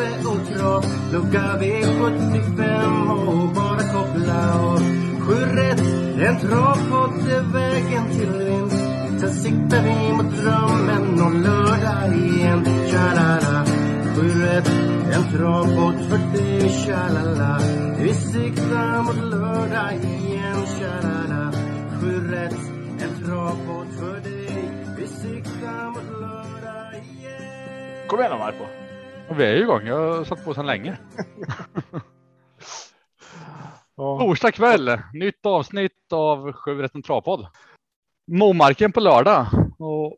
kaffe och Trav Lucka V75 och bara koppla av Sju rätt, en travpott är vägen till vinst. Sen siktar vi mot drömmen om lördag igen. Tja-la-la. Sju rätt, en travpott för dig Tja-la-la. Vi siktar mot lördag igen. Tja-la-la. Sju rätt, en travpott för dig Vi siktar mot lördag igen. Kom igen då och vi är ju igång. Jag har satt på sedan länge. Ja. Torsdag kväll, nytt avsnitt av Sju rätten travpodd. Momarken på lördag och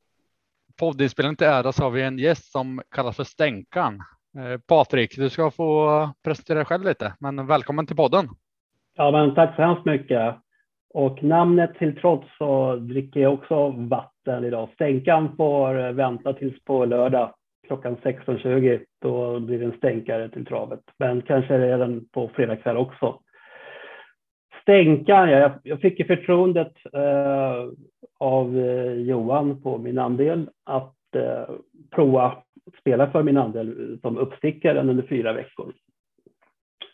poddinspelningen till ära så har vi en gäst som kallas för Stänkan. Eh, Patrik, du ska få presentera dig själv lite, men välkommen till podden. Ja, men tack så hemskt mycket. Och namnet till trots så dricker jag också vatten idag. Stänkan får vänta tills på lördag klockan 16.20. Då blir det en stänkare till travet. Men kanske redan på fredag kväll också. Stänkan, ja, jag, jag fick ju förtroendet eh, av eh, Johan på min andel att eh, prova att spela för min andel som uppstickare under fyra veckor.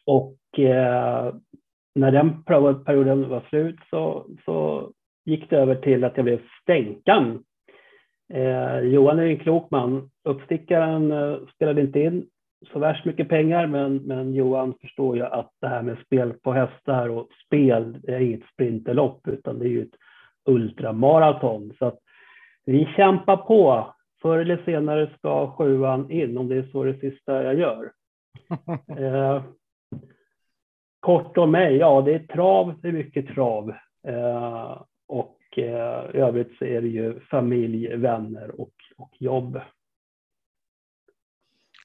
Och eh, när den perioden var slut så, så gick det över till att jag blev stänkan. Eh, Johan är en klok man. Uppstickaren eh, spelade inte in så värst mycket pengar, men, men Johan förstår ju att det här med spel på hästar och spel det är inget sprinterlopp, utan det är ju ett ultramaraton. Så att vi kämpar på. Förr eller senare ska sjuan in, om det är så det sista jag gör. Eh, kort om mig, ja det är trav, det är mycket trav. Eh, och eh, i övrigt så är det ju familj, vänner och, och jobb.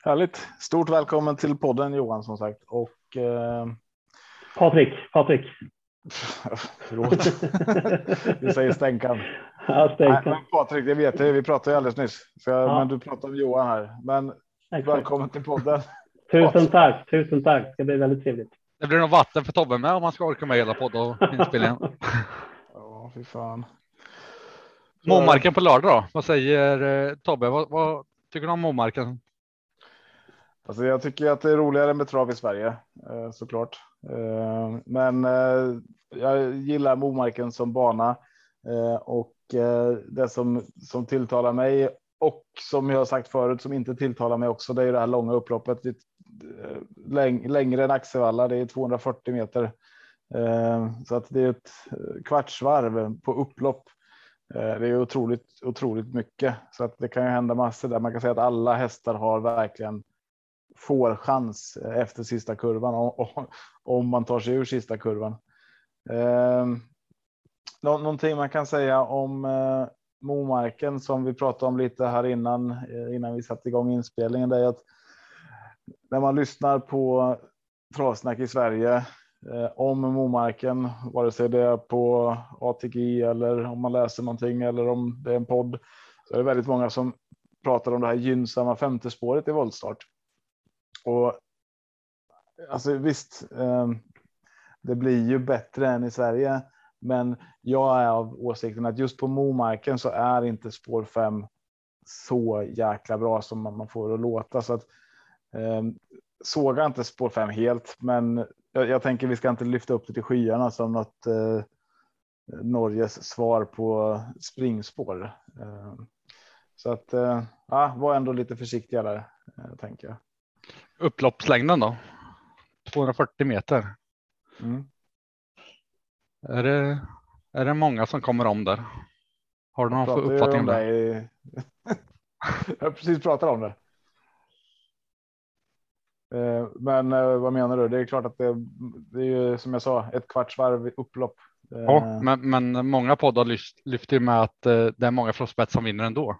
Härligt. Stort välkommen till podden Johan som sagt. Och eh, Patrik, Patrik. förlåt. du säger stänkan. Ja, stänkan. Patrik, det vet jag. Vi pratade ju alldeles nyss. Så jag, Ja. Men du pratar om Johan här. Men Exakt. välkommen till podden. Tusen tack, tusen tack. Det ska bli väldigt trevligt. Det blir nog vatten för Tobbe med om man ska orka med hela podd och inspelningen. Fy fan. Momarken på lördag då? Vad säger eh, Tobbe? Vad, vad tycker du om Momarken? Alltså jag tycker att det är roligare med trav i Sverige eh, såklart. Eh, men eh, jag gillar Momarken som bana eh, och eh, det som som tilltalar mig och som jag har sagt förut som inte tilltalar mig också. Det är det här långa upploppet. Det eh, läng, längre än Axevalla. Det är 240 meter. Eh, så att det är ett eh, kvartsvarv på upplopp. Eh, det är otroligt, otroligt mycket så att det kan ju hända massor där. Man kan säga att alla hästar har verkligen får chans efter sista kurvan och, om man tar sig ur sista kurvan. Någonting man kan säga om Momarken som vi pratade om lite här innan innan vi satte igång inspelningen. Det är att när man lyssnar på travsnack i Sverige Eh, om Momarken, vare sig det är på ATG eller om man läser någonting eller om det är en podd, så är det väldigt många som pratar om det här gynnsamma femte spåret i voltstart. Och alltså visst, ehm, det blir ju bättre än i Sverige, men jag är av åsikten att just på Momarken så är inte spår 5 så jäkla bra som man får det att låta så att ehm, såga inte spår 5 helt, men jag, jag tänker vi ska inte lyfta upp det till skyarna som något eh, Norges svar på springspår. Eh, så att eh, ja, var ändå lite försiktiga där eh, tänker jag. Upploppslängden då? 240 meter. Mm. Är det, är det många som kommer om där? Har du någon uppfattning om det? jag har precis pratat om det. Eh, Men eh, vad menar du? Det är klart att det, det är ju som jag sa ett kvartsvarv i upplopp. Eh, Ja, men, men många poddar lyft, lyfter med att det är många spets som vinner ändå.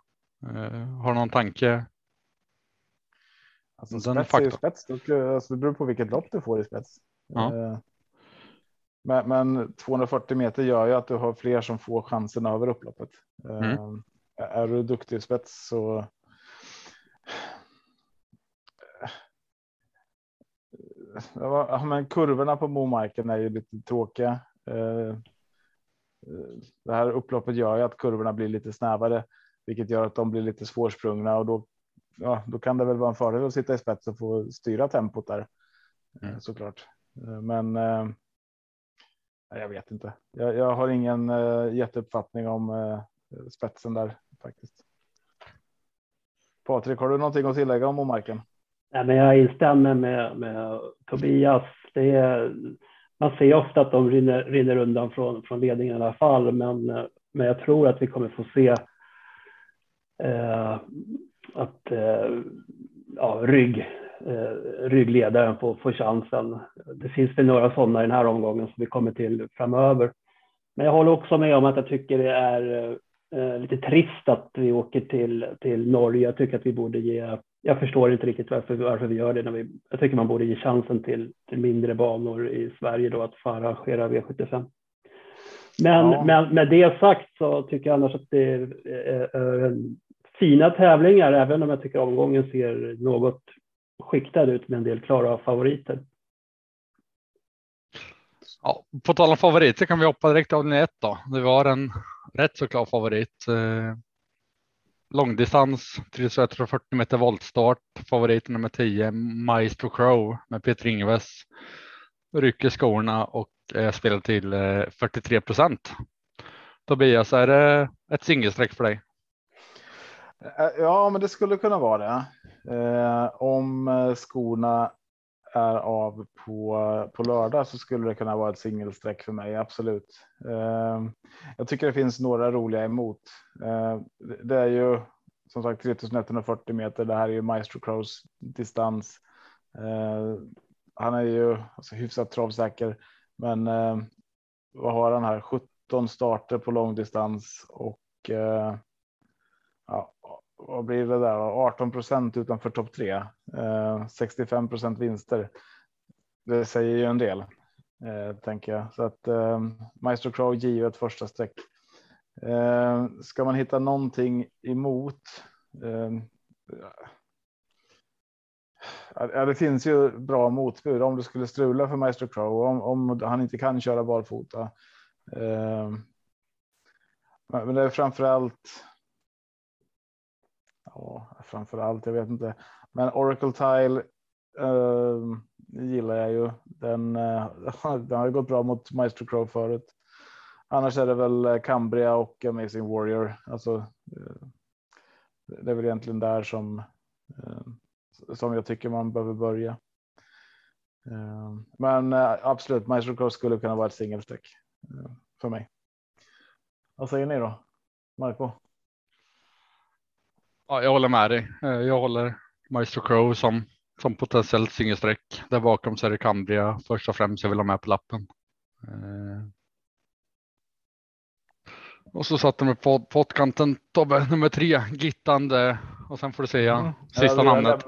Har du någon tanke Alltså, spets är ju spets. Alltså, det beror på vilket lopp du får i spets. Ja. Men, men 240 meter gör ju att du har fler som får chansen över upploppet. Mm. Är du duktig i spets så. Ja, men kurvorna på Momarken är ju lite tråkiga. Uh, det här upploppet gör ju att kurvorna blir lite snävare, vilket gör att de blir lite svårsprungna och då, ja, då kan det väl vara en fördel att sitta i spets och få styra tempot där mm. såklart. Men jag vet inte. Jag, jag har ingen jätteuppfattning om spetsen där faktiskt. Patrik, har du någonting att tillägga om omarken? Nej, men jag instämmer med, med Tobias. Det är, man ser ofta att de rinner, rinner undan från, från ledningen i alla fall, men, men jag tror att vi kommer få se eh, att eh, ja, rygg eh, ryggledaren får, får chansen. Det finns väl några sådana i den här omgången som vi kommer till framöver. Men jag håller också med om att jag tycker det är eh, lite trist att vi åker till, till Norge. Jag tycker att vi borde ge, jag förstår inte riktigt varför, varför vi gör det. När vi, jag tycker man borde ge chansen till, till mindre banor i Sverige då att få arrangera V75. Men ja. med, med det sagt så tycker jag annars att det är, är, är fina tävlingar, även om jag tycker omgången ser något skiktad ut med en del klara favoriter. Ja, på tal om favoriter kan vi hoppa direkt av linje 1 då. Det var en rätt så klar favorit. Långdistans 340 meter voltstart. Favorit nummer 10 Maestro Crow med Peter Ingves. Rycker skorna och eh, spelar till 43 procent. Tobias, är det ett singelsträck för dig? Eh, ja, men det skulle kunna vara det. Eh, om eh, skorna är av på, på lördag så skulle det kunna vara ett singelsträck för mig. Absolut. Eh, jag tycker det finns några roliga emot. Eh, det är ju som sagt 3140 meter. Det här är ju Maestro Crows distans. Eh, han är ju alltså, hyfsat travsäker, men eh, vad har han här? 17 starter på långdistans och eh, ja, vad blir det där? 18 procent utanför topp tre, eh, 65 procent vinster. Det säger ju en del, eh, tänker jag. Så att eh, Maestro Crow givet första streck. Eh, ska man hitta någonting emot? Eh, ja, det finns ju bra motbud om det skulle strula för Maestro Crow om, om han inte kan köra barfota. Eh, men det är framför allt ja, framför allt. Jag vet inte, men Oracle Tile uh, gillar jag ju. Den, uh, den har gått bra mot Maestro Crow förut. Annars är det väl eh, Cambria och Amazing Warrior. Alltså, uh, det är väl egentligen där som ehm, som jag tycker man behöver börja. Ehm, men absolut, Maestro Crow skulle kunna vara ett singelsträck för mig. Vad säger ni då? Marco? Ja, jag håller med dig. Eh, jag håller Maestro Crow som, som potentiellt singelsträck. Där bakom så är det Cambria först och främst jag vill ha med på lappen. Eh. Och så satte de på pottkanten Tobbe nummer tre, Gittande och sen får du säga mm. sista ja, namnet.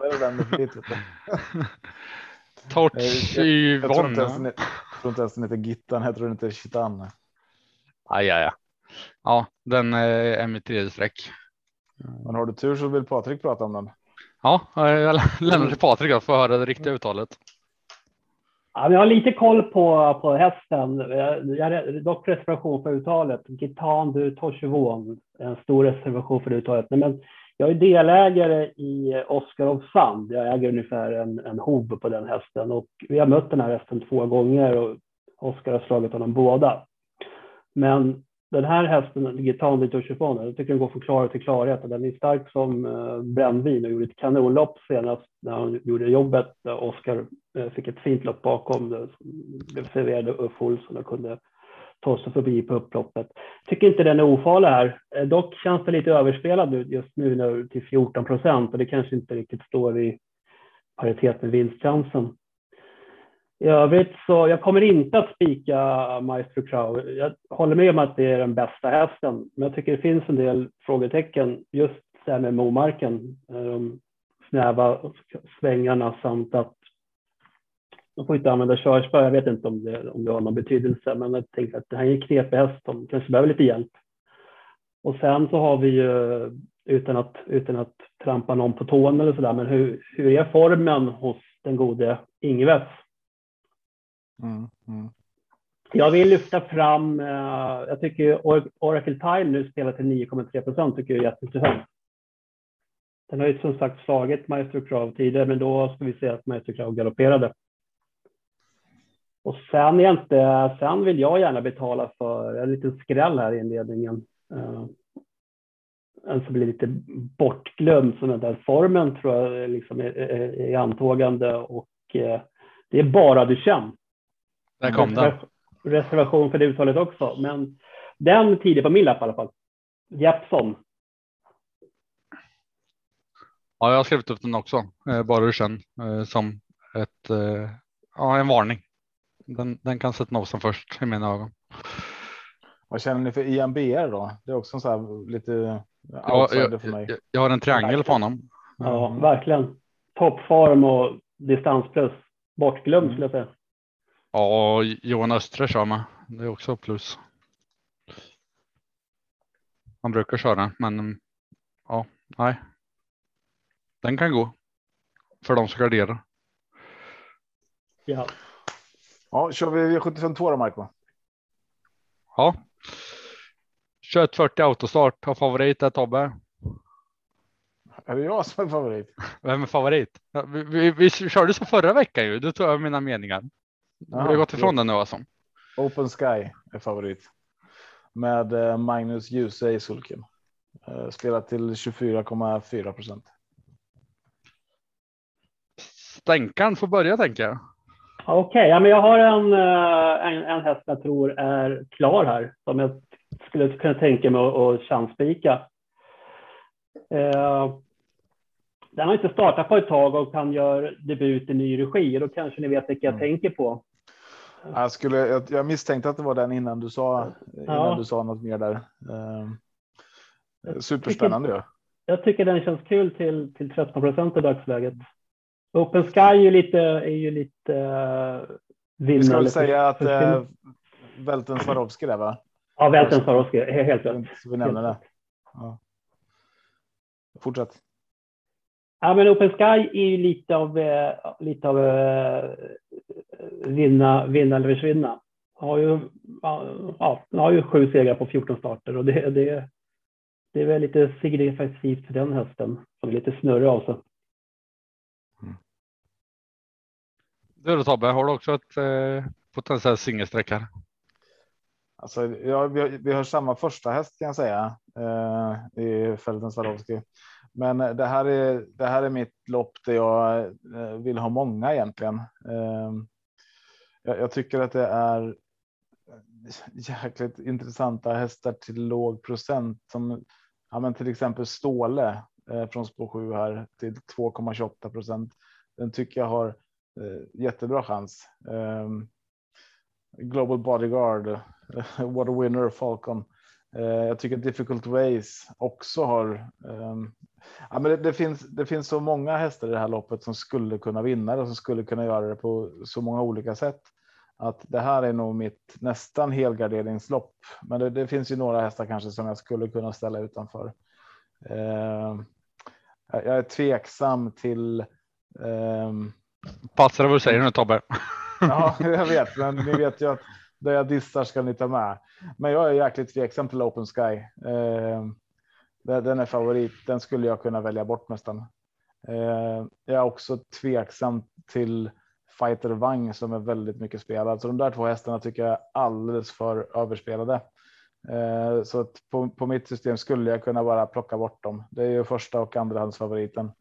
Torch Jag tror inte ens den heter Gittan, jag tror den heter Chitan. Aj, aj, aj. Ja, den eh, är mitt tredje streck. Men har du tur så vill Patrik prata om den. Ja, jag lämnar till Patrik att få höra det riktiga uttalet. Ja, jag har lite koll på, på hästen. Jag har dock reservation för uttalet. Gitan du Torsevån. En stor reservation för uttalet. Men jag är delägare i Oscar of Sand. Jag äger ungefär en, en hov på den hästen och vi har mött den här hästen två gånger och Oscar har slagit honom båda. Men den här hästen, Gitan de jag tycker den går från klarhet till klarhet. Den är stark som eh, brännvin och gjorde ett kanonlopp senast när han gjorde jobbet. Oskar eh, fick ett fint lopp bakom, det blev serverad Ulf Olsson och kunde ta sig förbi på upploppet. Tycker inte den är ofarlig här. Eh, dock känns det lite överspelad just nu till 14 procent och det kanske inte riktigt står i paritet med vinstchansen. I övrigt så jag kommer inte att spika Maestro Crow. Jag håller med om att det är den bästa hästen, men jag tycker det finns en del frågetecken just det här med Momarken. Eh, de snäva svängarna samt att de får inte använda körspö. Jag vet inte om det, om det har någon betydelse, men jag tänker att det här är en knepig häst De kanske behöver lite hjälp. Och sen så har vi ju, utan att, utan att trampa någon på tån eller sådär, men hur, hur är formen hos den gode Ingves? Mm, mm. Jag vill lyfta fram, eh, jag tycker Oracle Time nu spelar till 9,3 procent, tycker jag är jätteintressant. Den har ju som sagt slagit Maestro Krav tidigare, men då ska vi se att Maestro Krav galopperade. Och sen, är inte, sen vill jag gärna betala för en liten skräll här i inledningen. Uh, en som blir lite bortglömd som den där formen tror jag liksom är, är, är antågande och uh, det är bara du känner. Där kom den. Reservation för det uttalet också, men den tidig på min lapp i alla fall. Jeppson. Ja, jag har skrivit upp den också, eh, bara du känner som ett, ja, en varning. Den, den kan sätta nosen först i mina ögon. Vad känner ni för IMBR då? Det är också så här lite ja, jag, för mig. Jag, jag har en triangel på honom. Ja, verkligen. Toppform och distans plus. Bortglömd mm. skulle jag säga. Ja, Johan Östre kör med. Det är också plus. Han brukar köra, men ja, nej. Den kan gå. För de som garderar. Ja. Ja, kör vi V75 2 då Marco? Ja. 2140 autostart. Har favorit är Tobbe. Är det jag som är favorit? Vem är favorit? Vi, vi, vi körde så förra veckan ju. Du tog över mina meningar. Aha, har gått ifrån den nu alltså. Open Sky är favorit. Med eh, Magnus Djuse i sulken. Eh, spelat till 24,4 procent. Stänkan får börja tänker jag. Okej, okay, ja, men jag har en, eh, en, en häst jag tror är klar här som jag skulle kunna tänka mig att chansspika. Eh, den har inte startat på ett tag och kan göra debut i ny regi. Då kanske ni vet vilka jag mm. tänker på. Jag, skulle, jag, jag, misstänkte att det var den innan du sa, innan ja. du sa något mer där. Eh, superspännande. Jag tycker, jag tycker den känns kul till, till 13 procent i dagsläget. Open Sky är ju lite, är ju lite uh, Vi ska väl säga att uh, Välten Swarovski där va? Ja, Välten Swarovski, helt rätt. Så vi nämner det. Ja. Fortsätt. Ja, men Open Sky är ju lite av, uh, lite av uh, vinna, vinna eller försvinna. Har ju, ja, har ju sju segrar på 14 starter och det, det, det är väl lite signifikativt för den hösten som är lite snurrig av sig. Du då Tobbe, har du också ett eh, potentiellt singelsträck här? Alltså, ja, vi, har, vi har samma första häst kan jag säga eh, i Fälten Swarovski. Men eh, det här är det här är mitt lopp där jag eh, vill ha många egentligen. Eh, jag, tycker att det är jäkligt intressanta hästar till låg procent som ja, men till exempel Ståle eh, från spår 7 här till 2,28 procent. Den tycker jag har Eh, jättebra chans. Global Bodyguard, What a winner Falcon. Eh, jag tycker Difficult Ways också har. Ehm, ja, men det, det, finns. Det finns så många hästar i det här loppet som skulle kunna vinna och som skulle kunna göra det på så många olika sätt att det här är nog mitt nästan helgarderingslopp. Men det, det finns ju några hästar kanske som jag skulle kunna ställa utanför. Eh, jag är tveksam till eh, Passar det vad du säger nu Tobbe. ja, jag vet, men ni vet ju att det jag dissar ska ni ta med. Men jag är jäkligt tveksam till Open Sky. Eh, den är favorit. Den skulle jag kunna välja bort nästan. Eh, jag är också tveksam till Fighter Vang som är väldigt mycket spelad. Så de där två hästarna tycker jag är alldeles för överspelade. Eh, så på, på mitt system skulle jag kunna bara plocka bort dem. Det är ju första och andrahandsfavoriten.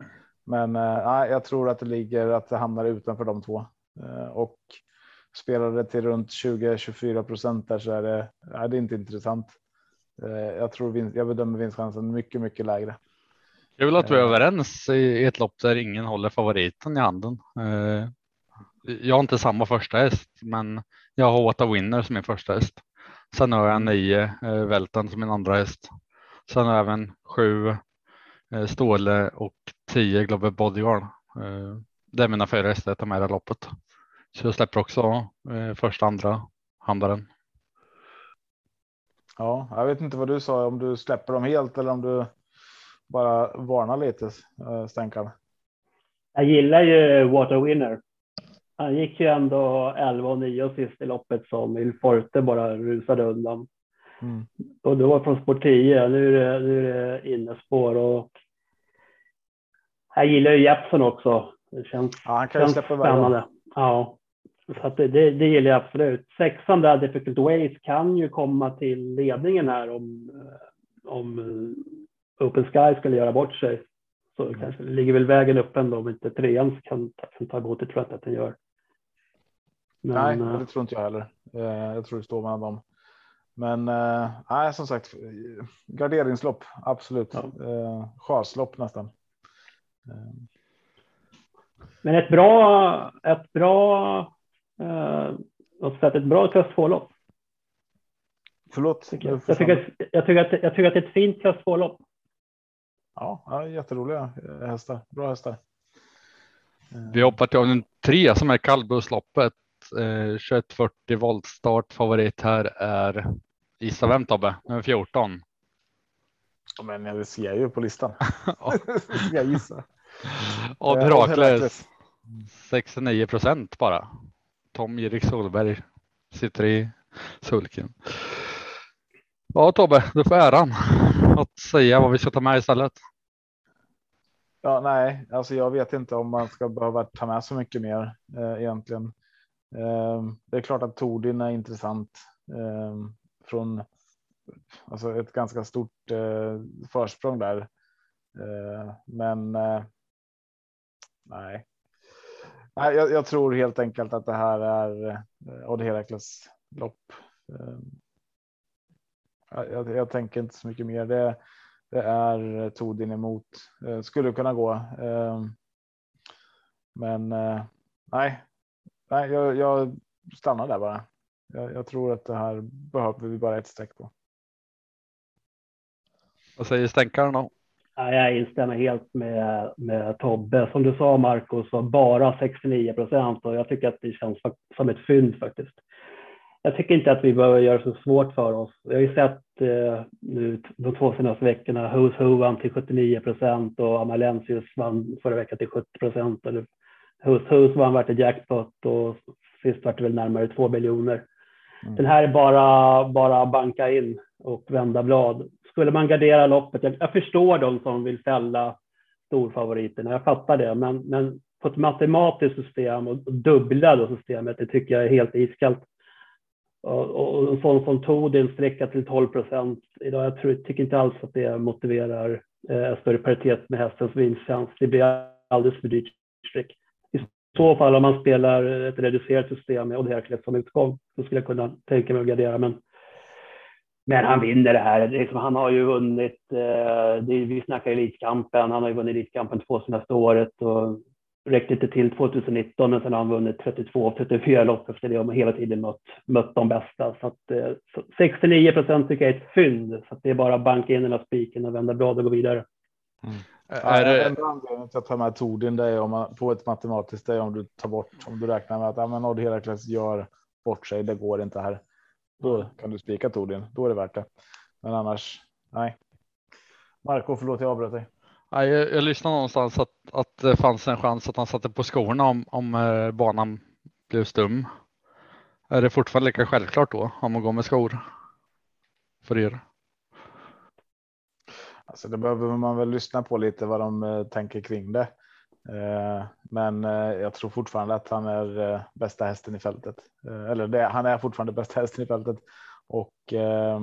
Men eh, jag tror att det ligger att det hamnar utanför de två Eh, och spelar det till runt 20 24 procent där så är det, är det inte intressant. Äh, jag tror vinst, jag bedömer vinstchansen mycket, mycket lägre. Jag vill att vi är överens i ett lopp där ingen håller favoriten i handen. Jag har inte samma första häst, men jag har åtta winner som min första häst. Sen har jag nio välten som min andra häst. Sen har jag även sju eh, Ståle och 10 Global Bodyguard. Eh, det är mina fyra hästar jag tar med i loppet. Så jag släpper också eh, första, andra handaren. Ja, jag vet inte vad du sa om du släpper dem helt eller om du bara varnar lite eh, stänkan. Jag gillar ju Water Winner. Han gick ju ändå 11 och 9 sist i loppet som Il Forte bara rusade undan. Mm. Och det var från spår 10. Nu är det, nu är det innespår och jag gillar ju Jeppson också. Det känns, ja, han kan känns spännande. Ja, så det, det, det, gillar jag absolut. Sexan där, Difficult Ways, kan ju komma till ledningen här om, eh, om eh, Open Sky skulle göra bort sig. Så mm. kanske ligger väl vägen upp ändå om inte trean kan, kan ta emot det tror jag inte att den gör. Men, nej, eh, det tror inte jag heller. Jag tror det står mellan dem. Men nej, som sagt, garderingslopp, absolut. Ja. Chanslopp nästan. Men ett bra, ett bra, eh, ett bra klass 2-lopp. Förlåt? Jag, jag, tycker, jag, tycker att, jag tycker att det är ett fint klass 2-lopp. Ja, ja, jätteroliga hästar. Bra hästar. Vi hoppar till avdelning 3 som är kallbussloppet. Eh, 2140 volt start. Favorit här är gissa vem Tobbe? Nummer 14. Men det ser jag ju på listan. ska jag gissa. Av Herakles 69 procent bara. Tom Erik Solberg sitter i sulken. Ja Tobbe, du får äran att säga vad vi ska ta med istället. Ja, nej, alltså jag vet inte om man ska behöva ta med så mycket mer eh, egentligen. Eh, det är klart att Tordin är intressant eh, från alltså ett ganska stort eh, försprång där. Eh, men eh, nej nej jag, jag, tror helt enkelt att det här är eh, Odd Herakles lopp. Eh, jag, jag, tänker inte så mycket mer. Det, det är eh, Todin emot. Skulle kunna gå. Men nej, nej jag, jag stannar där bara. Jag, jag, tror att det här behöver vi bara ett streck på. Vad säger stänkaren då? Jag instämmer helt med, med Tobbe. Som du sa Marcus, bara 69 procent och jag tycker att det känns som ett fynd faktiskt. Jag tycker inte att vi behöver göra det så svårt för oss. Jag har ju sett eh, nu de två senaste veckorna, Who's Who vann till 79 procent och Amalensius vann förra veckan till 70 procent. Who's Who's vann vart jackpot och sist vart det väl närmare två miljoner. Mm. Den här är bara, bara banka in och vända blad. Skulle man gardera loppet, jag, jag förstår de som vill fälla storfavoriterna, jag fattar det, men, men på ett matematiskt system och dubbla då systemet, det tycker jag är helt iskallt. Och, och en sån som Todin sträcka till 12 procent idag, jag tror, tycker inte alls att det motiverar eh, större paritet med hästens vinstchans. Det blir alldeles för dyrt streck så fall om man spelar ett reducerat system med Odd som utgång så skulle jag kunna tänka mig att gardera. Men, men han vinner det här. Liksom, han har ju vunnit, eh, det, vi snackar Elitkampen, han har ju vunnit Elitkampen två senaste året och räckte inte till 2019 men sen har han vunnit 32 av 34 lopp efter det och hela tiden mött, mött de bästa. Så att, eh, så 69 procent tycker jag är ett fynd. Så att det är bara att banka in den här spiken och vända blad och gå vidare. Mm. Är det... Enda anledningen till att ta med Tordin det är om man på ett matematiskt det är om du tar bort om du räknar med att ja, men Odd Herakles gör bort sig. Det går inte här. Då kan du spika Tordin. Då är det värt det. Men annars nej. Marco, förlåt jag avbröt dig. Jag, jag lyssnade någonstans att, att det fanns en chans att han satte på skorna om, om eh, banan blev stum. Är det fortfarande lika självklart då om man går med skor? För er? Alltså det behöver man väl lyssna på lite vad de eh, tänker kring det. Eh, men eh, jag tror fortfarande att han är eh, bästa hästen i fältet. Eller det, han är fortfarande bästa hästen i fältet. Och eh,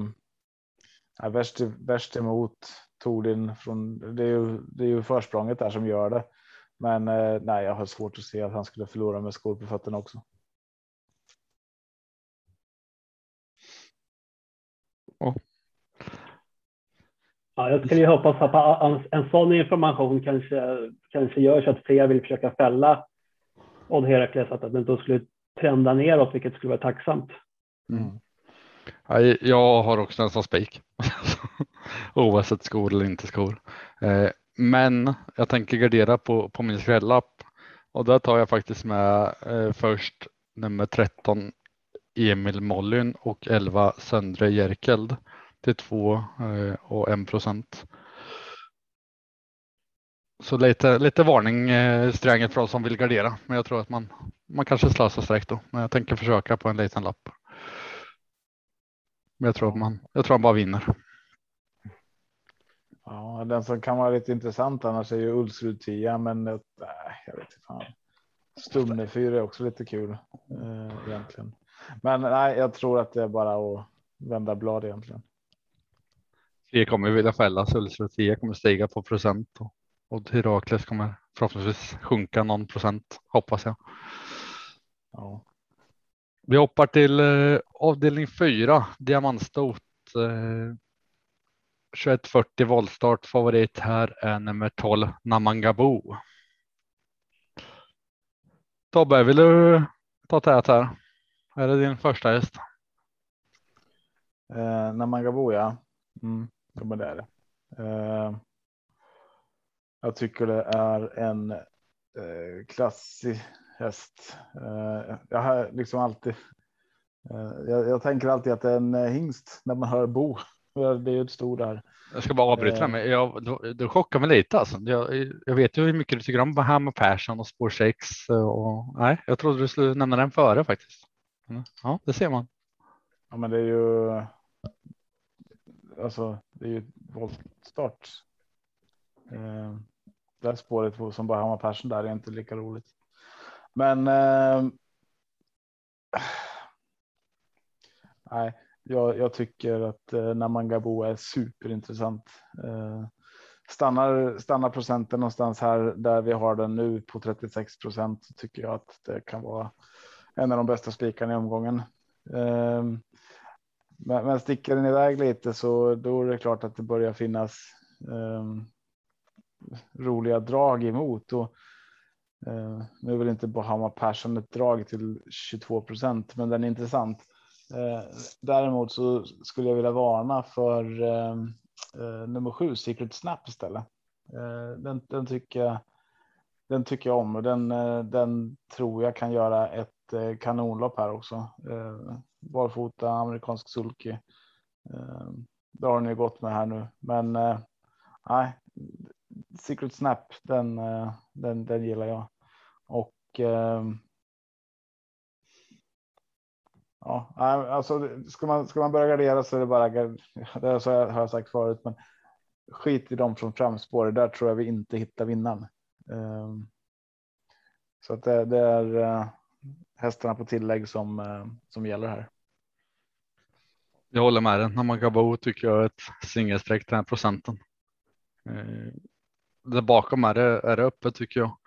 värst, värst emot Tordin från det är, ju, det är ju försprånget där som gör det. Men nej, jag har svårt att se att han skulle förlora med skor på fötterna också. Ja, jag skulle ju hoppas att en, sån information kanske, kanske gör så att fler vill försöka fälla Odd Herakles, att den då skulle trenda neråt, vilket skulle vara tacksamt. Mm. jag har också en sån spik. Oavsett skor eller inte skor. Eh, Men jag tänker gardera på, på min skrällapp och där tar jag faktiskt med eh, först nummer 13 Emil Mollyn och 11 Söndre Jerkeld till 2 eh, och 1 procent. Så lite, lite varning eh, stränget för oss som vill gardera, men jag tror att man, man kanske slösar streck då. Men jag tänker försöka på en liten lapp. Men jag tror att man, jag tror han bara vinner. Ja, den som kan vara lite intressant annars är ju Ulsrud 10, men äh, jag vet inte fan. Stumnefyr är också lite kul eh, egentligen. Men nej, jag tror att det är bara att vända blad egentligen. Det kommer vilja fälla Ulsrud 10 kommer stiga på procent och, och Herakles kommer förhoppningsvis sjunka någon procent hoppas jag. Ja. Vi hoppar till eh, avdelning 4, diamantstot. Eh, 2140 voltstart. Favorit här är nummer 12 Namangabo. Tobbe, vill du ta tät här? Är det din första häst? Eh, Namangabo, ja. Mm, ja, men det är det. Eh, jag tycker det är en eh, klassig häst. Eh, jag har liksom alltid. Eh, jag, jag, tänker alltid att det är en eh, hingst när man hör bo. Det är ju ett stort där. Jag ska bara avbryta mig. Jag, du, du chockar mig lite alltså. Jag, jag, vet ju hur mycket du tycker om Bahama Persson och Spår 6 och nej, jag trodde du skulle nämna den före faktiskt. Ja, det ser man. Ja, men det är ju. Alltså, det är ju voltstart. Eh, det här spåret som bara Bahama Persson där är inte lika roligt. Men. Eh, nej, jag, jag tycker att eh, Namangabo är superintressant. Eh, stannar, stannar procenten någonstans här där vi har den nu på 36 procent så tycker jag att det kan vara en av de bästa spikarna i omgången. Eh, men, men sticker den iväg lite så då är det klart att det börjar finnas eh, roliga drag emot. Och, eh, nu är väl inte Bahama Persson ett drag till 22 procent, men den är intressant. Eh, däremot så skulle jag vilja varna för eh, eh, nummer sju, Secret Snap istället. Eh, den, den, tycker jag. Den tycker jag om och den, eh, den tror jag kan göra ett eh, kanonlopp här också. Barfota, amerikansk sulky. Eh, det har ni gått med här nu, men eh, nej, Secret Snap, den, eh, den, den gillar jag. Och ehm, Ja, alltså ska man, ska man börja gardera så är det bara, det så har jag sagt förut, men skit i dem från framspår. Där tror jag vi inte hittar vinnaren. Ehm, så att det, det är hästarna på tillägg som, eh, som gäller här. Jag håller med dig När man kan bo tycker jag ett singelstreck den här procenten. Ehm, där bakom är det, är det öppet tycker jag.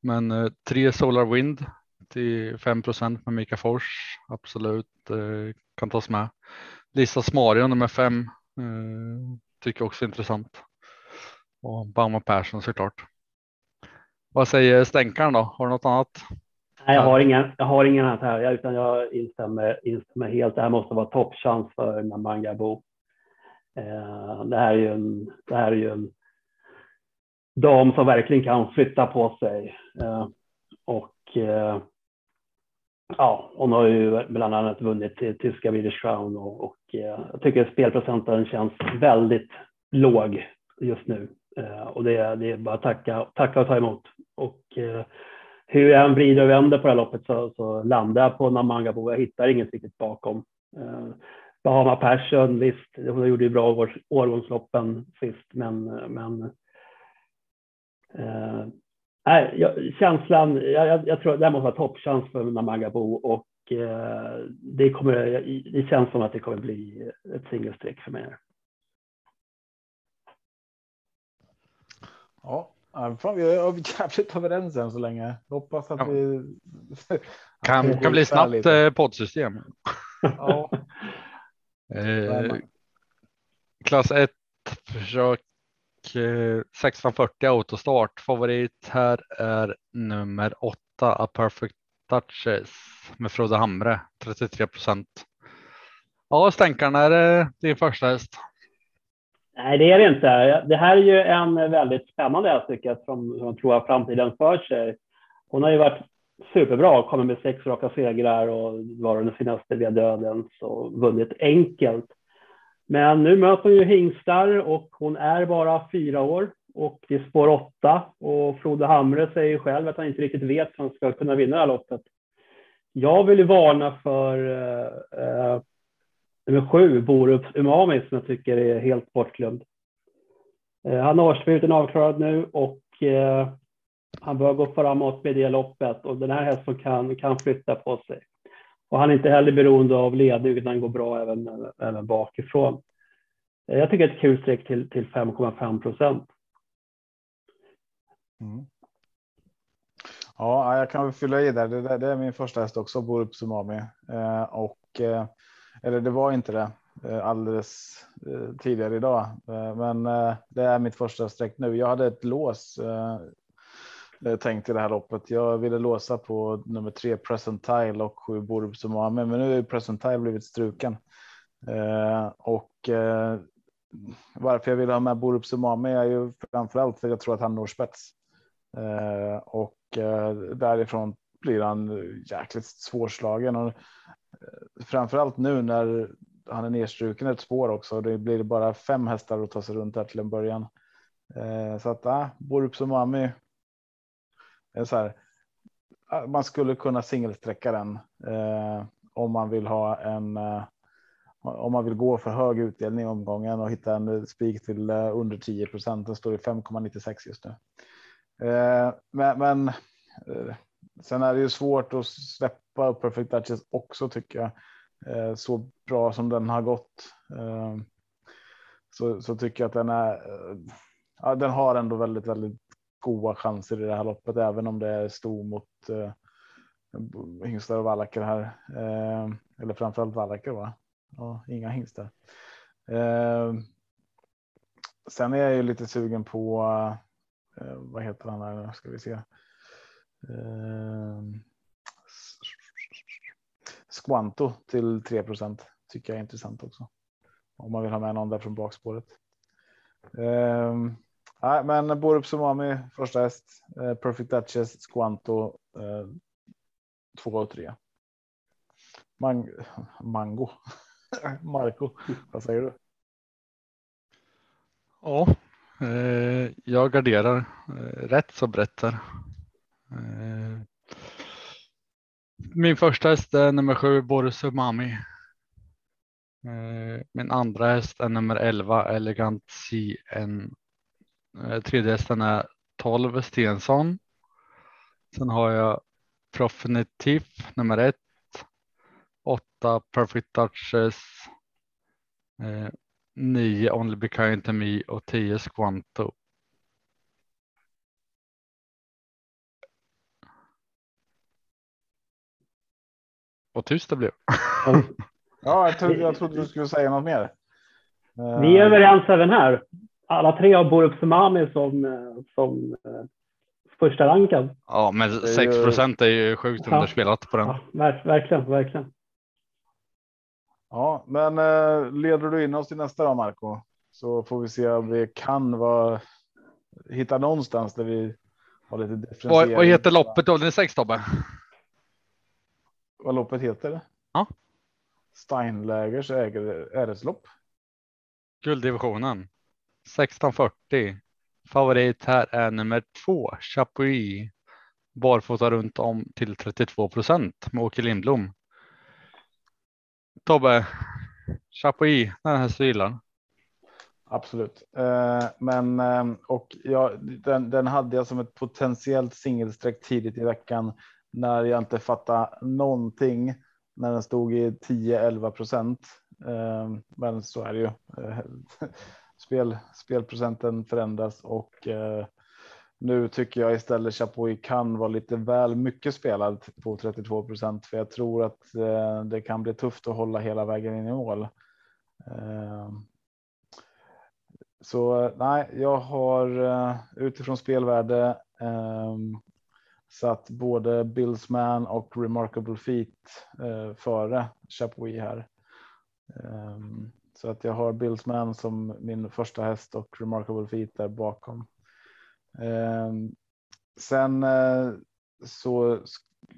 Men eh, tre Solar Wind till 5% med Mika Fors. Absolut eh, kan tas med. Lisa Smarion nummer 5 eh, tycker också är intressant. Och Bauma Persson såklart. Vad säger stänkaren då? Har du något annat? Nej, jag har ingen. Jag har ingen här, utan jag instämmer, instämmer helt. Det här måste vara toppchans för Namangabo. Eh, det här är ju en. Det här är ju en dam som verkligen kan flytta på sig eh, och eh, Ja, hon har ju bland annat vunnit tyska Swedish Crown och, och eh, jag tycker spelprocenten känns väldigt låg just nu. Eh, och det, det är bara att tacka, tacka och ta emot. Och eh, hur jag än vrider och vänder på det här loppet så, så landar jag på Namangabo. Jag hittar inget riktigt bakom. Eh, Bahama Passion, visst, hon gjorde ju bra årgångsloppen sist, men, men eh, Nej, jag, känslan, jag, jag, tror det här måste vara toppchans för Namangabo och eh, det, kommer, det känns som att det kommer bli ett singelstreck för mig. Ja, fan, vi är jävligt överens än så länge. Hoppas att ja. vi. kan, det kan bli snabbt eh, poddsystem. ja. eh, klass 1 försök 1640 autostart. Favorit här är nummer 8 A Perfect Touches med Frode Hamre 33 procent. Ja, stänkarna är din första häst. Nej, det är det inte. Det här är ju en väldigt spännande häst tycker jag, som, som tror har framtiden för sig. Hon har ju varit superbra, kommit med sex raka segrar och var den finaste via dödens och vunnit enkelt. Men nu möter hon ju hingstar och hon är bara fyra år och det är spår åtta och Frode Hamre säger själv att han inte riktigt vet hur han ska kunna vinna det här loppet. Jag vill ju varna för eh, eh nummer sju, Borups Umami, som jag tycker är helt bortglömd. Eh, han har årsdebuten avklarad nu och eh, han bör gå framåt med det loppet och den här hästen kan, kan flytta på sig. Och han är inte heller beroende av ledning utan går bra även, även bakifrån. Eh, jag tycker ett kul streck till, till 5,5 procent. Mm. Ja, jag kan väl fylla i där. Det, det är min första häst också, Borup Sumami. Eh, och, eh, eller det var inte det eh, alldeles eh, tidigare idag, eh, men det är mitt första streck nu. Jag hade ett lås tänkt i det här loppet. Jag ville låsa på nummer tre Presentile och sju Borup Sumami, men nu är Presentile blivit struken. och varför jag vill ha med Borup Sumami är ju framförallt för jag tror att han når spets. Eh, och därifrån blir han jäkligt svårslagen. Och, Eh, framförallt nu när han är nedstruken ett spår också. Det blir bara fem hästar att ta sig runt här till en början. Eh, så att äh, Borup Somami. Är så här. Ah, man skulle kunna singelsträcka den eh, om man vill ha en. Eh, om man vill gå för hög utdelning i omgången och hitta en spik till eh, under 10 procent. Den står i 5,96 just nu. Eh, men, men eh, sen är det ju svårt att släppa Perfect Duchess också tycker jag. Eh, så bra som den har gått. Eh, så, så tycker jag att den är. Eh, ja, den har ändå väldigt, väldigt goda chanser i det här loppet, även om det är stor mot hingstar och vallacker här. eller framförallt vallacker va? Ja, inga hingstar. sen är jag ju lite sugen på eh, vad heter han här? Ska vi se. Eh, Squanto till 3% tycker jag är intressant också. Om man vill ha med någon där från bakspåret. Eh, nej, men Borup Sumami första häst. Eh, Perfect Duchess, Squanto eh, 2 och 3. Man Mango. Marco, vad säger du? Ja, Eh, jag garderar eh, rätt så brett där. Eh, min första häst är nummer sju Boris Umami. Eh, min andra häst är nummer 11 Elegant CN. Eh, tredje hästen är 12 Stensson. Sen har jag Profinitiv nummer ett. Åtta Perfect Duchess. 9 Only Be Kind To Me och 10 Squanto. Vad tyst det blev. ja, jag trodde, jag trodde du skulle säga något mer. Vi är överens även här. Alla tre har Borup Sumami som, som uh, första rankad. Ja, men 6 procent är ju sjukt ja. underspelat på den. Ja, verkligen, verkligen. Ja, men eh, leder du in oss till nästa då, Marco? Så får vi se om vi kan vara, hitta någonstans där vi har lite differentiering. Vad, vad heter loppet då? Det är sex Tobbe? Vad loppet heter? Ja. Steinlägers RS-lopp. Gulddivisionen. 1640. Favorit här är nummer två, Chapuis. Barfota runt om till 32 procent med Åke Lindblom. Tobbe, Chapuis, den här stilen. Absolut, eh, men eh, och ja, den, den hade jag som ett potentiellt singelsträck tidigt i veckan när jag inte fattade någonting när den stod i 10-11 procent. Eh, men så är det ju. Eh, spel, spelprocenten förändras och eh, nu tycker jag istället Chapuis kan vara lite väl mycket spelad på 32 procent, för jag tror att det kan bli tufft att hålla hela vägen in i mål. Så nej, jag har utifrån spelvärde satt både Billsman och Remarkable Feet eh, före Chapuis här. Ehm, så att jag har Billsman som min första häst och Remarkable Feet där bakom. Um, sen eh, så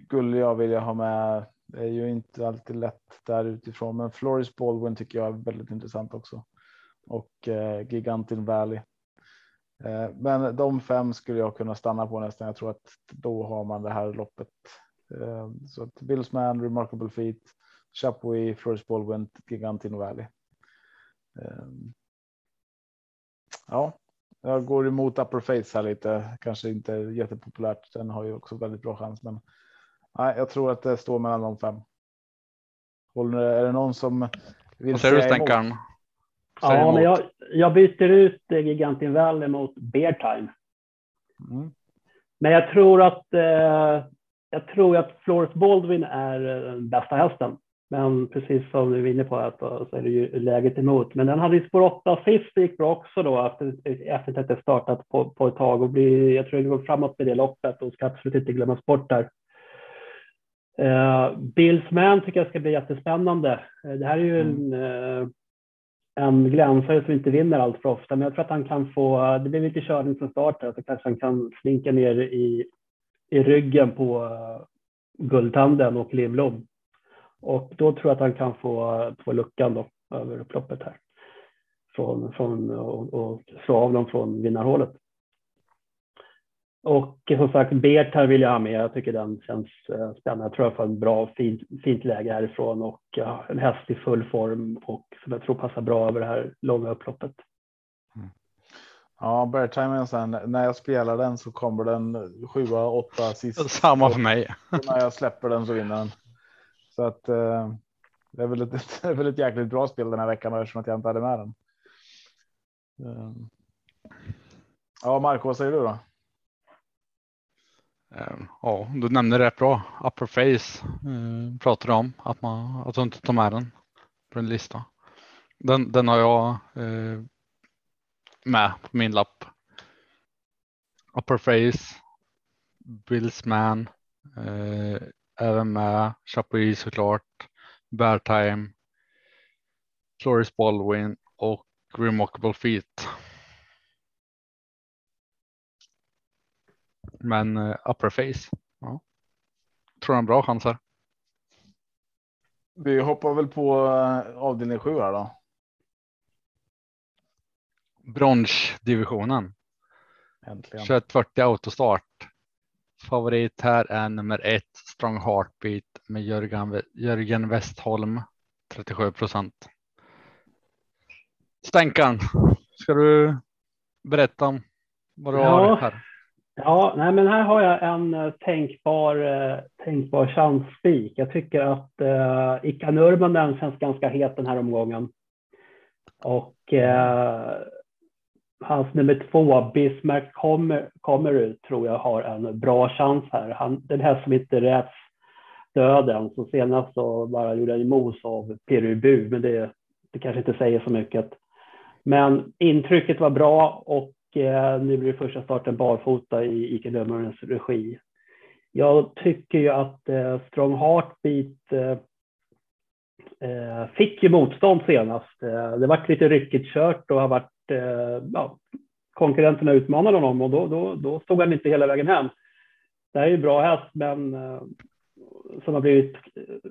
skulle jag vilja ha med. Det är ju inte alltid lätt där utifrån, men Floris Baldwin tycker jag är väldigt intressant också och eh, Gigantin Valley. Eh, men de fem skulle jag kunna stanna på nästan. Jag tror att då har man det här loppet. Eh, så att Billsman, Remarkable Feet, Chapuis, Floris Baldwin, Gigantin Valley. Eh, ja, jag går emot Upper Face här lite. Kanske inte jättepopulärt. Den har ju också väldigt bra chans, men nej, jag tror att det står mellan de fem. Håller, är det någon som vill Vad säger du säga emot? Ja, men jag, jag byter ut eh, Gigantin Valley mot Bear Time. Mm. Men jag tror att eh, jag tror att Flores Baldwin är eh, den bästa hästen. Men precis som du är inne på att, så är det ju läget emot. Men den hade ju spår 8 sist, det gick bra också då efter, efter att det startat på, på ett tag och blir, jag tror det går framåt med det loppet och ska absolut inte glömmas bort där. Uh, Bills Man tycker jag ska bli jättespännande. Uh, det här är ju en, uh, en glänsare som inte vinner allt för ofta, men jag tror att han kan få, det blir lite körning från start här, så kanske han kan slinka ner i, i ryggen på uh, Guldtanden och Lindblom. Och då tror jag att han kan få, eh, få luckan då över upploppet här. Från, från, och, och slå av dem från vinnarhålet. Och som sagt, Bert här vill jag ha med. Jag tycker den känns eh, spännande. Jag tror jag får en bra, fint, fint läge härifrån och ja, en häst i full form och som jag tror passar bra över det här långa upploppet. Ja, Beartime sen när jag spelar den så kommer den sjua, åtta sist. Samma för mig. Och när jag släpper den så vinner den. Så att eh, det är väl ett, det är väl ett jäkligt bra spel den här veckan eftersom att jag inte hade med den. Eh. Ja, Marco, vad säger du då? Ehm, Ja, du nämnde rätt bra. Upper face eh, pratade du om att man att du inte tar med den på en lista. Den, den har jag eh, med på min lapp. Upper face, Billsman, eh, även med Chapuis såklart, Bear Time, Floris Baldwin och Remarkable Feet. Men eh, upper face. Ja. Tror han bra chanser. Vi hoppar väl på eh, avdelning sju här då. Bronsdivisionen. Äntligen. 2140 autostart. Favorit här är nummer ett Strong Heartbeat med Jörgen, Jörgen Westholm 37 procent. Stänkan, ska du berätta om vad du Ja. har här? Ja, nej, men här har jag en eh, tänkbar, eh, tänkbar chansspik. Jag tycker att eh, Ika Nurmanen känns ganska het den här omgången. Och eh, hans nummer två, Bismarck kommer, kommer ut, tror jag har en bra chans här. Han, den här som inte räts döden, så senast så bara gjorde han mos av Peru men det, det kanske inte säger så mycket. Men intrycket var bra och Eh, nu blir det första starten barfota i Ike Lömmerens regi. Jag tycker ju att eh, Strong Heartbeat eh, eh fick ju motstånd senast. Eh, det var lite ryckigt kört och har varit, eh, ja, konkurrenterna utmanade honom och då, då, då stod han inte hela vägen hem. Det här är ju bra häst, men eh, som har blivit eh,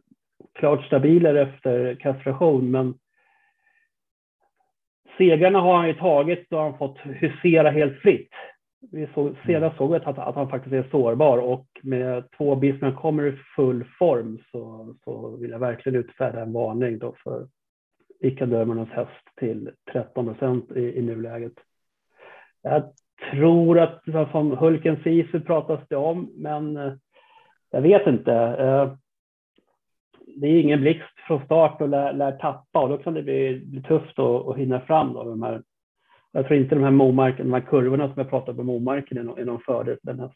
klart stabilare efter kastration, men segrarna har han ju tagit och han fått husera helt fritt. Vi såg, senast såg vi att, att han faktiskt är sårbar och med två Bismarck kommer i full form så, så vill jag verkligen utfärda en varning då för icke-dömarnas häst till 13 procent i, i nuläget. Jag tror att som Hulken Sisu pratas det om, men eh, jag vet inte. Eh, Det är ingen blixt från start och lär, lär tappa och då kan det bli, bli tufft att, att hinna fram. Då, de här, jag tror inte de här momarken, de här kurvorna som jag pratade på momarken är någon, är någon fördel för den här.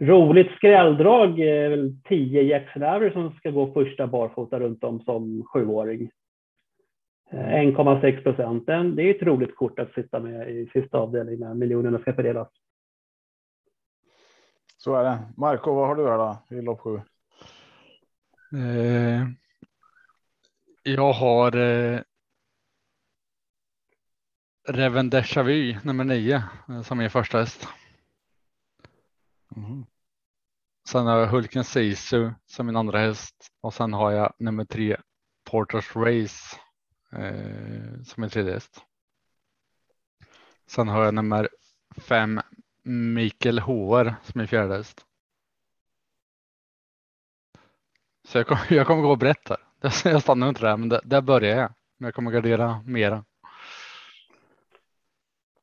Roligt skrälldrag är väl 10 Jackson Aver som ska gå första barfota runt om som sjuåring. Eh, 1,6 procent. Det är ett roligt kort att sitta med i sista avdelningen när miljonerna ska fördelas. Så är det. Marco, vad har du här då i lopp sju? Eh, jag har eh, Reven Deja Vu nummer nio eh, som är första häst. Mhm. Sen har jag Hulken Sisu som min andra häst och sen har jag nummer tre Porters Race eh, som min tredje häst. Sen har jag nummer fem Mikael HR som är fjärde häst. Så jag kommer, jag kommer gå brett här. Jag stannar inte där, men där, där börjar jag. Men jag kommer gardera mera.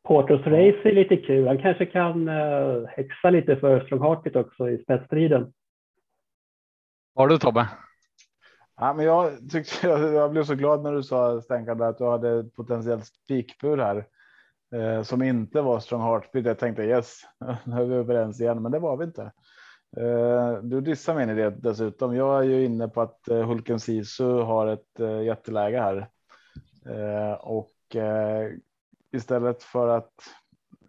Portos Race är lite kul. Han kanske kan uh, häxa lite för Strong Hearted också i spetsstriden. Har du Tobbe? Ja, men jag tyckte jag blev så glad när du sa Stänkande att du hade ett potentiellt spikbur här eh, som inte var strong heartbeat. Jag tänkte yes, nu är vi överens igen, men det var vi inte. Eh, du dissar min idé dessutom. Jag är ju inne på att eh, Hulken Sisu har ett eh, jätteläge här och istället för att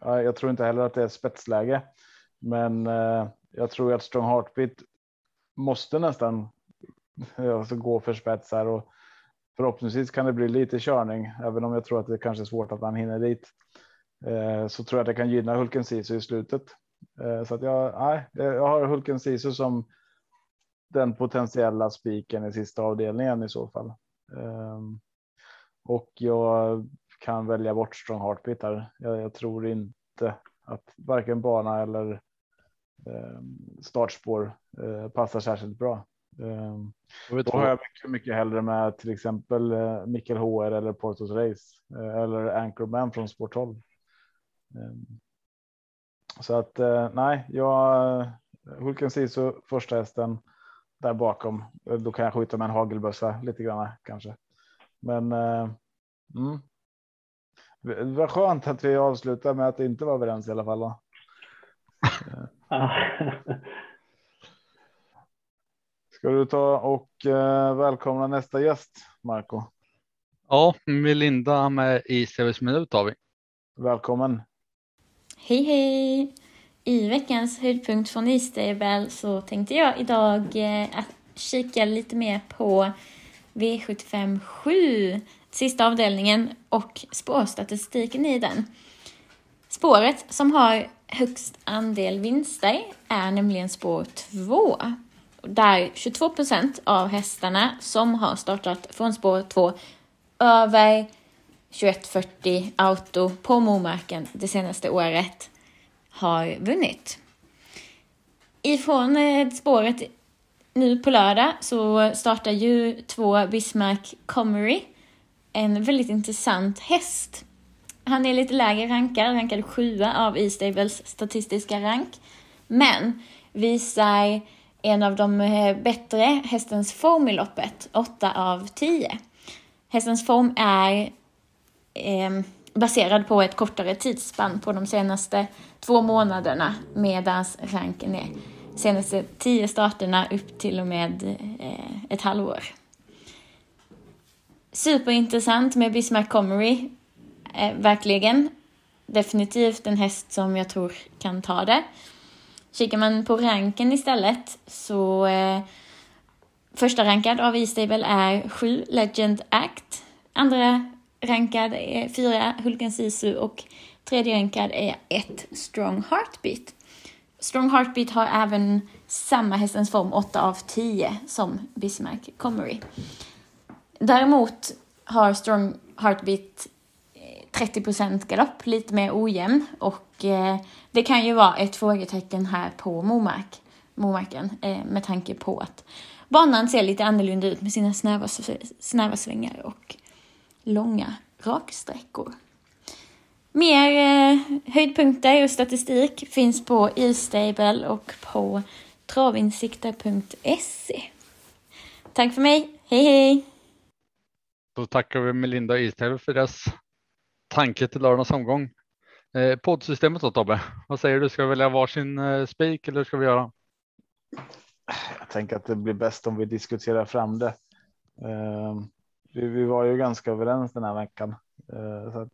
jag tror inte heller att det är ett spetsläge, men jag tror att strong heartbeat måste nästan alltså gå för spetsar och förhoppningsvis kan det bli lite körning, även om jag tror att det kanske är svårt att han hinner dit. Så tror jag att det kan gynna Hulken Sisu i slutet. Eh, så att jag, nej, jag har Hulken Sisu som den potentiella spiken i sista avdelningen i så fall. Eh, och jag kan välja bort strong heartbeat här. Jag, jag tror inte att varken bana eller eh, startspår eh, passar särskilt bra. Um, då har jag mycket, mycket hellre med till exempel uh, Mikkel HR eller Portos Race eller Anchorman från Sport 12. Så att uh, nej, jag Hulken Sisu första hästen där bakom. Då kan jag skjuta med en hagelbössa lite grann kanske. Men mm. det var skönt att vi avslutar med att inte vara överens i alla fall. Då. Ska du ta och eh, välkomna nästa gäst, Marco? Ja, Melinda med i Severs minut har vi. Välkommen. Hej hej! I veckans höjdpunkt från E-stable så tänkte jag idag eh, att kika lite mer på V75 7, sista avdelningen och spårstatistiken i den. Spåret som har högst andel vinster är nämligen spår 2 där 22 procent av hästarna som har startat från spår 2 över 2140 auto på Momarken det senaste året har vunnit. Ifrån eh, spåret nu på lördag så startar ju två Bismarck Comery, en väldigt intressant häst. Han är lite lägre rankad, rankad sjua av E-Stables statistiska rank, men visar en av de eh, bättre hästens form i loppet, 8 av 10. Hästens form är eh, baserad på ett kortare tidsspann på de senaste två månaderna medan ranken är senaste tio starterna upp till och med eh, ett halvår. Superintressant med Bismarck Comery, eh, verkligen. Definitivt en häst som jag tror kan ta det. Kikar man på ranken istället så eh, första rankad av E-stable är 7 Legend Act. Andra rankad är fyra, Hulken Sisu och tredje rankad är ett, Strong Heartbeat. Strong Heartbeat har även samma hästens form 8 av 10 som Bismarck Comery. Däremot har Strong Heartbeat eh, 30% galopp, lite mer ojämn och eh, det kan ju vara ett frågetecken här på Momark, Momarken eh, med tanke på att banan ser lite annorlunda ut med sina snäva, snäva svängar och långa raksträckor. Mer eh, höjdpunkter och statistik finns på e-stable och på travinsikter.se. Tack för mig, hej hej! Då tackar vi Melinda e för deras tanke till lördagens omgång. Eh, poddsystemet då Tobbe, vad säger du? Ska vi välja varsin eh, spik eller ska vi göra? Jag tänker att det blir bäst om vi diskuterar fram det. Eh, vi, vi, var ju ganska överens den här veckan. Eh, så att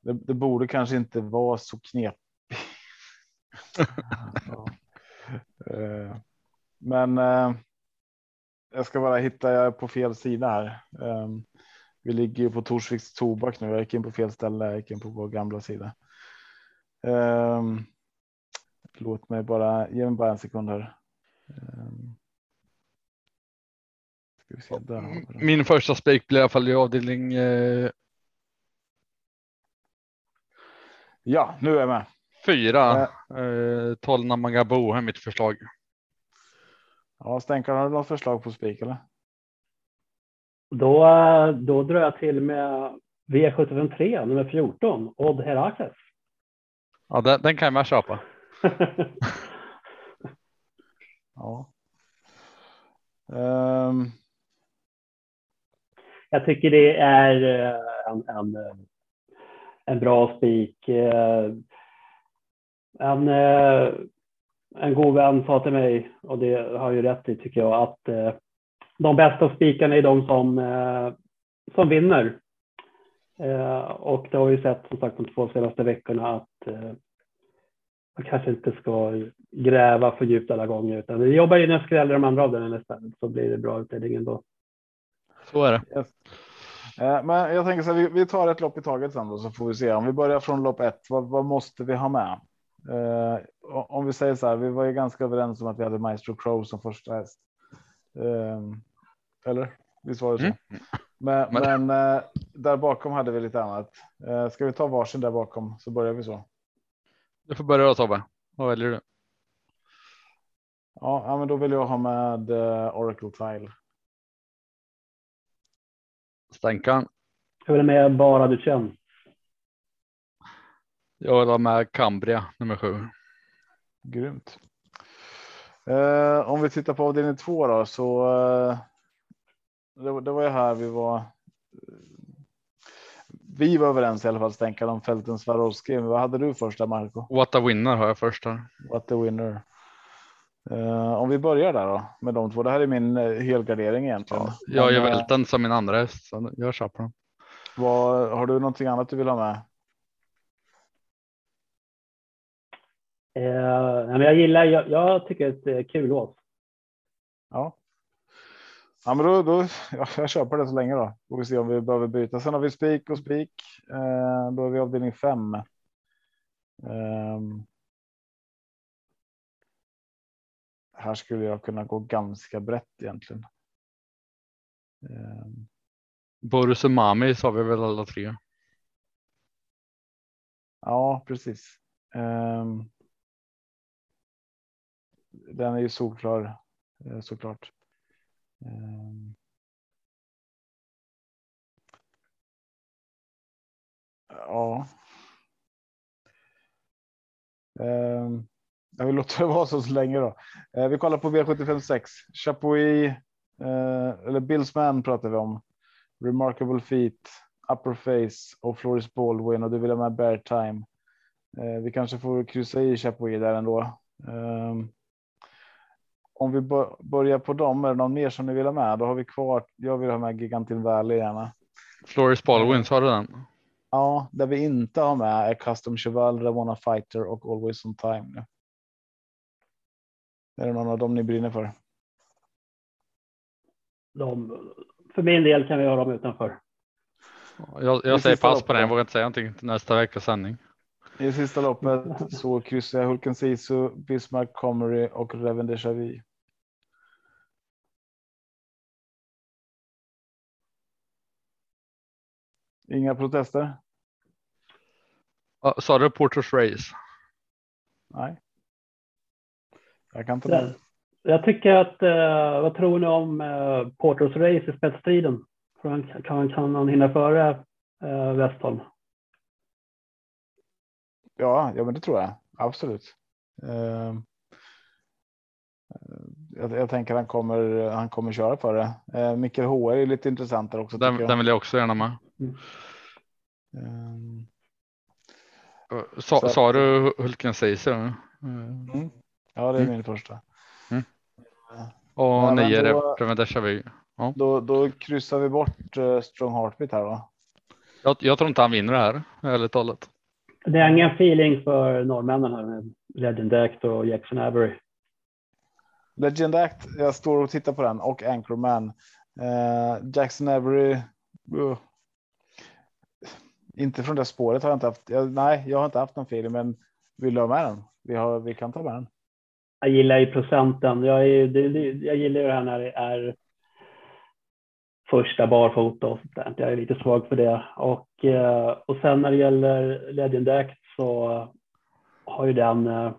det, det, borde kanske inte vara så knepigt. ja. Eh, men eh, jag ska bara hitta, jag är på fel sida här. Vi ligger ju på Torsviks tobak nu. Jag gick in på fel ställe. Jag gick in på vår gamla sida. Um, låt mig bara ge mig bara en sekund här. Um, se. Min första spik blir i alla fall i avdelning eh, Ja, nu är jag med. fyra. Eh, Tolna Mangabo är mitt förslag. Ja, Stänkan, har du något förslag på spik eller? Då, eh, då drar jag till med V753 nummer 14, Odd Herakles. Ja, den, den kan jag med köpa. Ja. Ehm, jag tycker det är eh, en, en, eh, en bra spik. Eh, en, en god vän sa till mig, och det har jag ju rätt i tycker jag, att de bästa spikarna är de som, som vinner. Och det har vi sett som sagt de två senaste veckorna att man kanske inte ska gräva för djupt alla gånger utan vi jobbar in en skräll i de andra avdelningarna istället så blir det bra utdelning ändå. Så är det. yes. Eh, Men jag tänker så här, vi, tar ett lopp i taget sen då så får vi se. Om vi börjar från lopp ett, vad, vad måste vi ha med? Eh, om vi säger så här, vi var ju ganska överens om att vi hade Maestro Crow som första häst. Eh, eller? Visst var det så? Mm. Men, Men- men eh, där bakom hade vi lite annat. Eh, ska vi ta varsin där bakom så börjar vi så. Du får börja då Tobbe. Vad väljer du? Ja, ja men då vill jag ha med eh, Oracle Tile. Stänkan. Jag vill med bara du känner. Jag vill ha med Cambria nummer sju. Grymt. Eh, om vi tittar på avdelning två då så. Eh, det, var- det var ju här vi var. Vi var överens i alla fall stänka om fälten Swarovski. Vad hade du första Marco? What a winner har jag först här. What the winner. Eh, om vi börjar där då med de två. Det här är min eh, helgardering egentligen. Ja, jag Men, eh, vält den som min andra häst. Så jag köper den. Vad, har du någonting annat du vill ha med? Eh, nej, men jag gillar, jag, jag tycker det är ett kul låt. Ja. Ja, men då, då ja, jag köper det så länge då. Får vi se om vi behöver byta. Sen har vi spik och spik. Eh, då är vi avdelning fem. Ehm. Här skulle jag kunna gå ganska brett egentligen. Ehm. Boris Umami sa vi väl alla tre. ja, precis. Ehm. den är ju solklar eh, såklart. Ehm. Ja. Jag vill låta det vara så, så länge då. Eh, vi kollar på V75 6. Chapuis eh, eller Billsman pratar vi om. Remarkable feet, upper face och Floris Baldwin och du vill ha med bear time. Eh, vi kanske får kryssa i Chapuis där ändå. Ehm, om vi bör- börjar på dem, är det någon mer som ni vill ha med? Då har vi kvar. Jag vill ha med Gigantin Valley gärna. Floris Baldwin, sa du den? Ja, där vi inte har med är Custom Cheval, Ramona Fighter och Always on Time. Är det någon av dem ni brinner för? De, för min del kan vi ha dem utanför. Jag, jag säger pass på den. Jag loppet. vågar inte säga någonting till nästa veckas sändning. I sista loppet så kryssar jag Hulken Sisu, Bismarck Comrie och Reven Deja Vu. Inga protester? Sa du Porters Race? Nej. Jag kan inte det. Jag tycker att, eh, vad tror ni om eh, Porters race i spetsstriden? Han, kan, kan han hinna före eh, Westholm? Ja, ja, men det tror jag absolut. Ehm, eh, jag, jag tänker han kommer. Han kommer köra för det. Uh, Mikael HR är lite intressantare också. Den, den vill jag också gärna med. Ehm, Sa, Så- sa du Hulken Ceesay? Mm. mm. Ja, det är Mm. min första. Och Ja, nio då- Reven Deja Vu. Då, då kryssar vi bort uh, Strong Heartbeat här då. Jag, jag tror inte han vinner det här, ärligt talat. Det är ingen feeling för norrmännen här med Legend Act och Jackson Avery. Legend Act. Jag står och tittar på den och Anchorman. Uh, Jackson Avery. Uh, inte från det spåret har jag inte haft. Jag, nej, jag har inte haft någon feeling, men vill du ha med den? Vi, har, vi kan ta med den. Jag gillar ju procenten. Jag, är, det, det, jag gillar ju det här när det är första barfota och sånt där. Jag är lite svag för det. Och, eh, och sen när det gäller Legend Act så har ju den eh,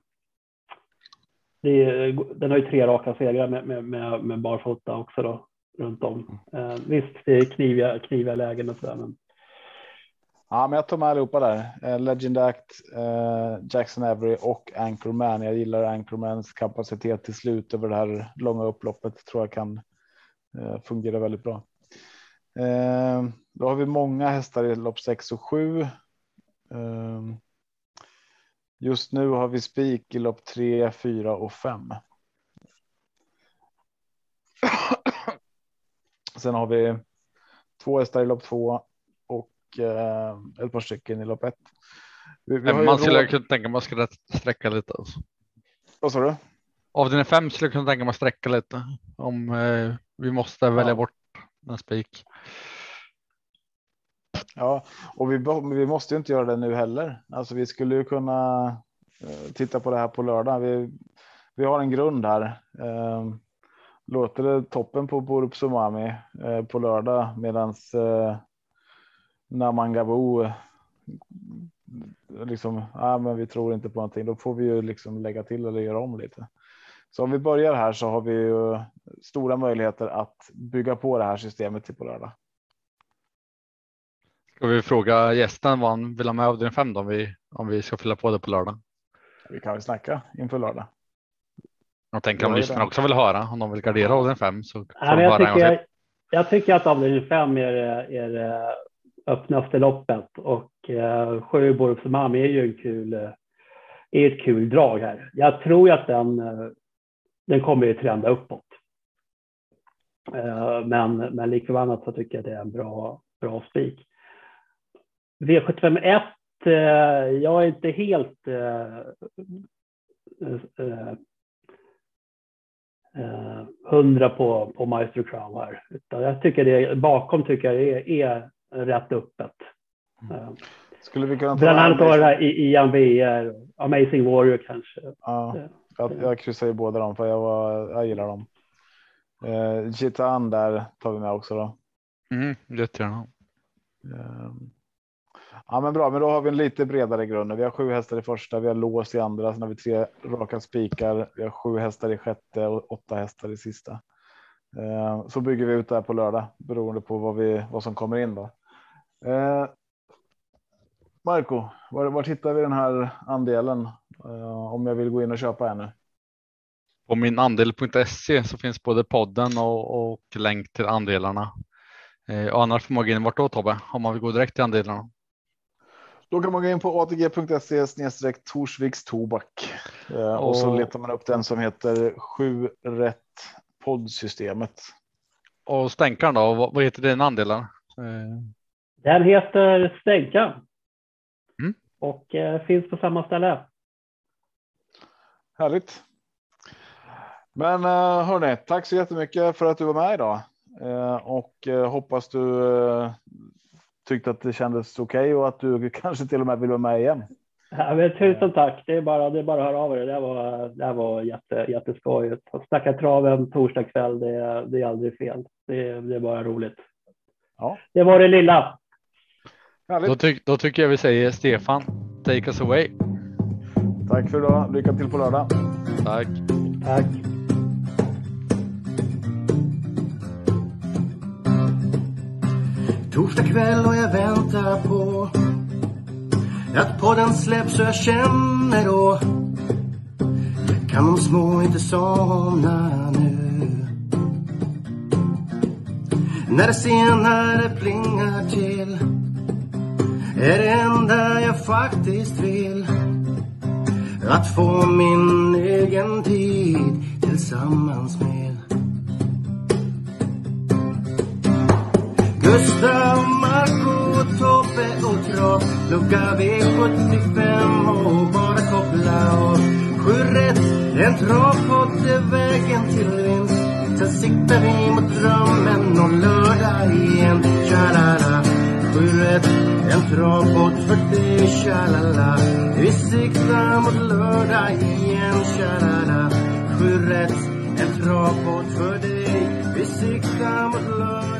är, den har ju tre raka segrar med, med, med, med barfota också då, runt om. Eh, visst, det är kniviga, kniviga lägen och sådär, men Ja, men jag tar med allihopa där. Eh, Legend Act, eh, Jackson Avery och Anchorman. Jag gillar Anchormans kapacitet till slut över det här långa upploppet. Tror jag kan eh, fungera väldigt bra. Eh, då har vi många hästar i lopp 6 och 7. Eh, just nu har vi spik i lopp 3, 4 och 5. Sen har vi två hästar i lopp 2 ett par stycken i lopp ett. Vi, vi man skulle råd... kunna tänka man ska sträcka lite. Alltså. Vad sa du? Av dina fem skulle jag kunna tänka mig att sträcka lite om eh, vi måste välja ja. bort en spik. Ja, och vi, vi måste ju inte göra det nu heller. Alltså, vi skulle ju kunna eh, titta på det här på lördag. Vi, vi har en grund här. Eh, låter det toppen på Borup Sumami eh, på lördag medans eh, Namangabo liksom, ja, men vi tror inte på någonting, då får vi ju liksom lägga till eller göra om lite. Så om vi börjar här så har vi ju stora möjligheter att bygga på det här systemet till på lördag. Ska vi fråga gästen vad han vill ha med avdelning 5 då om vi, om vi ska fylla på det på lördag? Vi kan väl snacka inför lördag. Jag tänker om lyssnarna också vill höra om de vill gardera avdelning 5 så. Ja, jag, tycker, jag tycker att avdelning 5 är, är öppnaste loppet och eh, Sjöborg Mami är ju en kul, eh, är ett kul drag här. Jag tror att den, eh, den kommer ju trenda uppåt. Eh, men, men lik så tycker jag det är en bra, bra spik. V751, eh, jag är inte helt eh, eh, eh, hundra på, på Maestro Crown här. Utan jag tycker det bakom tycker jag är, är rätt öppet. Mm. Skulle vi kunna ta Bland annat vara i Ian VR, Amazing Warrior kanske. Ja, jag, jag kryssar ju båda dem för jag, var, jag gillar dem. Eh, Chitan där tar vi med också då. Mm, jättegärna. Eh, ja, men bra, men då har vi en lite bredare grund. Vi har sju hästar i första, vi har lås i andra, sen har vi tre raka spikar. Vi har sju hästar i sjätte och åtta hästar i sista. Eh, så bygger vi ut det här på lördag beroende på vad vi vad som kommer in då. Eh, Marco, var, var hittar vi den här andelen eh, om jag vill gå in och köpa en nu? På min andel.se så finns både podden och, och länk till andelarna. Eh, annars får man gå in vart då Tobbe? Om man vill gå direkt till andelarna. Då kan man gå in på atg.se snedstreck Torsviks tobak eh, och, och så letar man upp den som heter sju rätt poddsystemet. Och stänkaren då? Vad, vad heter den andelen? Eh. Den heter Stänka mm. och eh, finns på samma ställe. Härligt. Men eh, hörni, tack så jättemycket för att du var med idag eh, och eh, hoppas du tyckte att det kändes okej okay och att du kanske till och med vill vara med igen. Ja, men tusen tack. Det är bara, det är bara att höra av er. Det var, det var jätte, jätteskojigt. Att snacka traven torsdag kväll, det, det är aldrig fel. Det, det är bara roligt. Ja. Det var det lilla. Då, ty då, tycker jag vi säger Stefan, take us away. Tack för idag. Lycka till på lördag. Tack. Tack. Torsdag kväll och jag väntar på att podden släpps och jag känner då kan de små inte somna nu. När det senare plingar till är det enda jag faktiskt vill. Att få min egen tid tillsammans med Gustav, Marco, Tobbe och Trav. plugga V75 och bara koppla av. Sju rätt, en travpott är vägen till vinst. Sen siktar vi mot drömmen och lördag igen. Tja-la-la. Sju rätt, en travbåt för dig, tja-la-la. Vi siktar mot lördag igen, tja-la-la. Sju rätt, en travbåt för dig. Vi siktar mot lördag